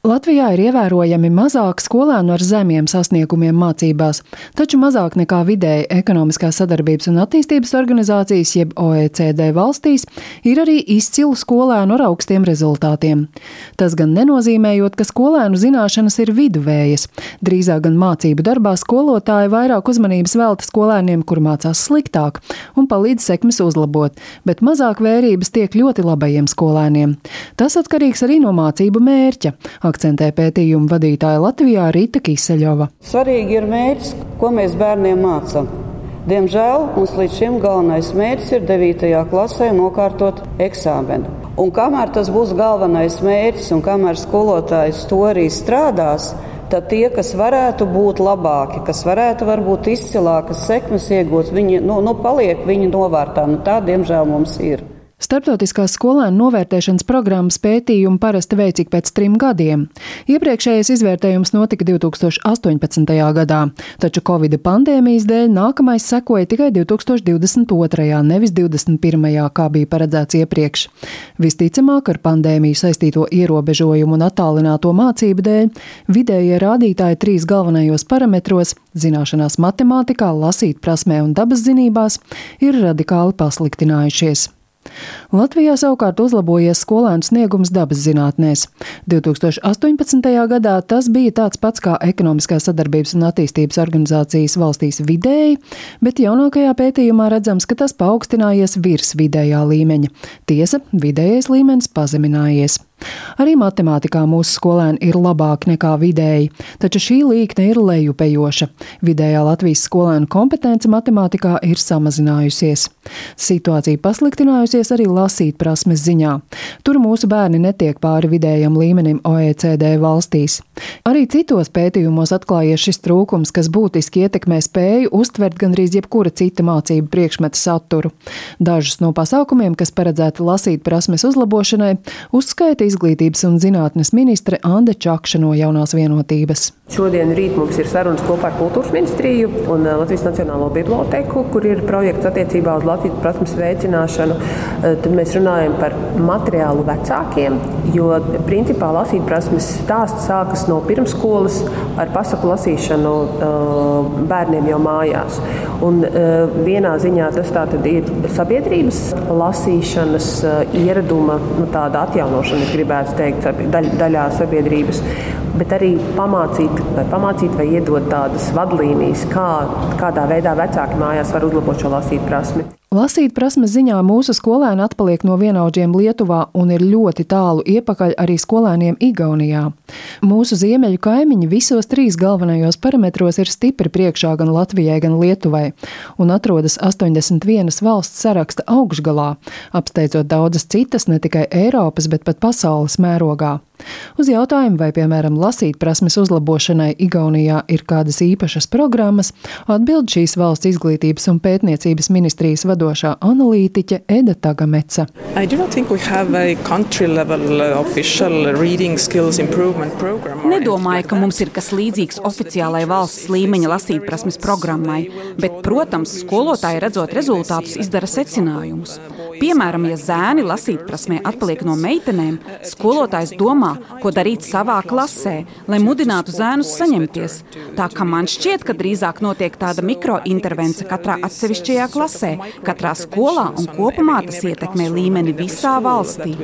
Latvijā ir ievērojami mazāk skolēnu ar zemiem sasniegumiem mācībās, taču mazāk nekā vidēji ekonomiskās sadarbības un attīstības organizācijas, jeb OECD valstīs, ir arī izcilu skolēnu ar augstiem rezultātiem. Tas gan nenozīmējot, ka skolēnu zināšanas ir viduvējas. Drīzāk gan mācību darbā skolotāji vairāk uzmanības velta skolēniem, kur mācās sliktāk, un palīdz sekmes uzlabot, bet mazāk vērības tiek ļoti labajiem skolēniem. Tas atkarīgs arī no mācību mērķa akcentē pētījuma vadītāja Latvijā Rīta Kiseļova. Svarīgi ir mērķis, ko mēs bērniem mācām. Diemžēl mums līdz šim galvenais mērķis ir 9. klasē nokārtot eksāmenu. Un kamēr tas būs galvenais mērķis un kamēr skolotājs to arī strādās, tad tie, kas varētu būt labāki, kas varētu varbūt izcilākas sekmes iegūt, viņi nu, nu, paliek viņa novārtā. Nu, tā, diemžēl, mums ir. Starptautiskās skolēnu novērtēšanas programmas pētījumu parasti veic ik pēc trim gadiem. Iepriekšējais izvērtējums notika 2018. gadā, taču Covid pandēmijas dēļ nākamais sekoja tikai 2022. nevis 2021. kā bija paredzēts iepriekš. Visticamāk, ar pandēmiju saistīto ierobežojumu un attālināto mācību dēļ vidējie rādītāji trīs galvenajos parametros - zināšanās matemātikā, lasīt prasmē un dabas zinībās - ir radikāli pasliktinājušies. Latvijā savukārt uzlabojies skolēnu sniegums dabas zinātnēs. 2018. gadā tas bija tāds pats kā ekonomiskās sadarbības un attīstības organizācijas valstīs vidēji, bet jaunākajā pētījumā redzams, ka tas paaugstinājies virs vidējā līmeņa. Tiesa, vidējais līmenis pazeminājies. Arī matemātikā mūsu skolēni ir labāki nekā vidēji, taču šī līkne ir lejupējoša. Vidējā Latvijas skolēnu kompetence matemātikā ir samazinājusies. Situācija pasliktinājusies arī lasīt prasmes ziņā. Tur mūsu bērni netiek pāri vidējam līmenim OECD valstīs. Arī citos pētījumos atklājies šis trūkums, kas būtiski ietekmē spēju uztvert gandrīz jebkura cita mācību priekšmeta saturu. Dažus no pasākumiem, kas paredzēti lasīt prasmes uzlabošanai, uzskaita izglītības un zinātnes ministre Ande Čakša no jaunās vienotības. Šodien rīt mums ir sarunas kopā ar Kultūras ministriju un eh, Latvijas Nacionālo biblioteku, kur ir projekts attiecībā uz Latvijas prasmes veicināšanu. Eh, tad mēs runājam par materiālu vecākiem, jo principā lasīt prasmes stāsts sākas no pirmskolas ar pasaku lasīšanu eh, bērniem jau mājās. Un vienā ziņā tas ir sabiedrības lasīšanas ieraduma nu, atjaunošana gribētu teikt, daļ, daļā sabiedrības, bet arī pamācīt vai, pamācīt vai iedot tādas vadlīnijas, kā, kādā veidā vecāki mājās var uzlabot šo lasīt prasmi. Lasīt prasmes ziņā mūsu skolēni atpaliek no vienaudžiem Lietuvā un ir ļoti tālu iepakaļ arī skolēniem Igaunijā. Mūsu ziemeļu kaimiņi visos trīs galvenajos parametros ir stipri priekšā gan Latvijai, gan Lietuvai, un atrodas 81 valsts saraksta augšgalā, apsteidzot daudzas citas ne tikai Eiropas, bet pat pasaules mērogā. Uz jautājumu, vai, piemēram, lasīt prasmes uzlabošanai Igaunijā ir kādas īpašas programmas, atbild šīs valsts izglītības un pētniecības ministrijas vadošā analītiķe Eda Tagameca. Nedomāju, ka mums ir kas līdzīgs oficiālai valsts līmeņa lasītprasmes programmai, bet, protams, skolotāji redzot rezultātus izdara secinājumus. Piemēram, ja zēni lasītprasmē atpaliek no meitenēm, skolotājs domā, ko darīt savā klasē, lai mudinātu zēnus saņemties. Tā kā man šķiet, ka drīzāk notiek tāda mikrointervence katrā atsevišķajā klasē, katrā skolā un kopumā tas ietekmē līmeni visā valstī.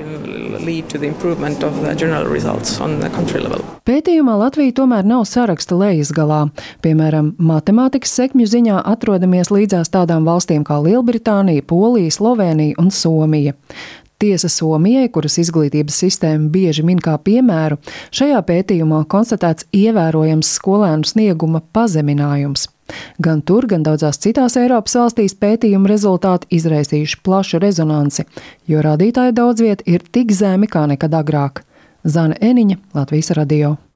Pētījumā Latvija tomēr nav saraksta lejas galā. Piemēram, matemātikas sekmju ziņā atrodamies līdzās tādām valstīm kā Lielbritānija, Polija, Slovenija un Somija. Tiesa Somijai, kuras izglītības sistēma bieži min kā piemēru, šajā pētījumā konstatēts ievērojams skolēnu snieguma pazeminājums. Gan tur, gan daudzās citās Eiropas valstīs pētījuma rezultāti izraisījuši plašu rezonanci, jo rādītāji daudz viet ir tik zemi kā nekad agrāk. Zana Eniņa, Latvijas radio.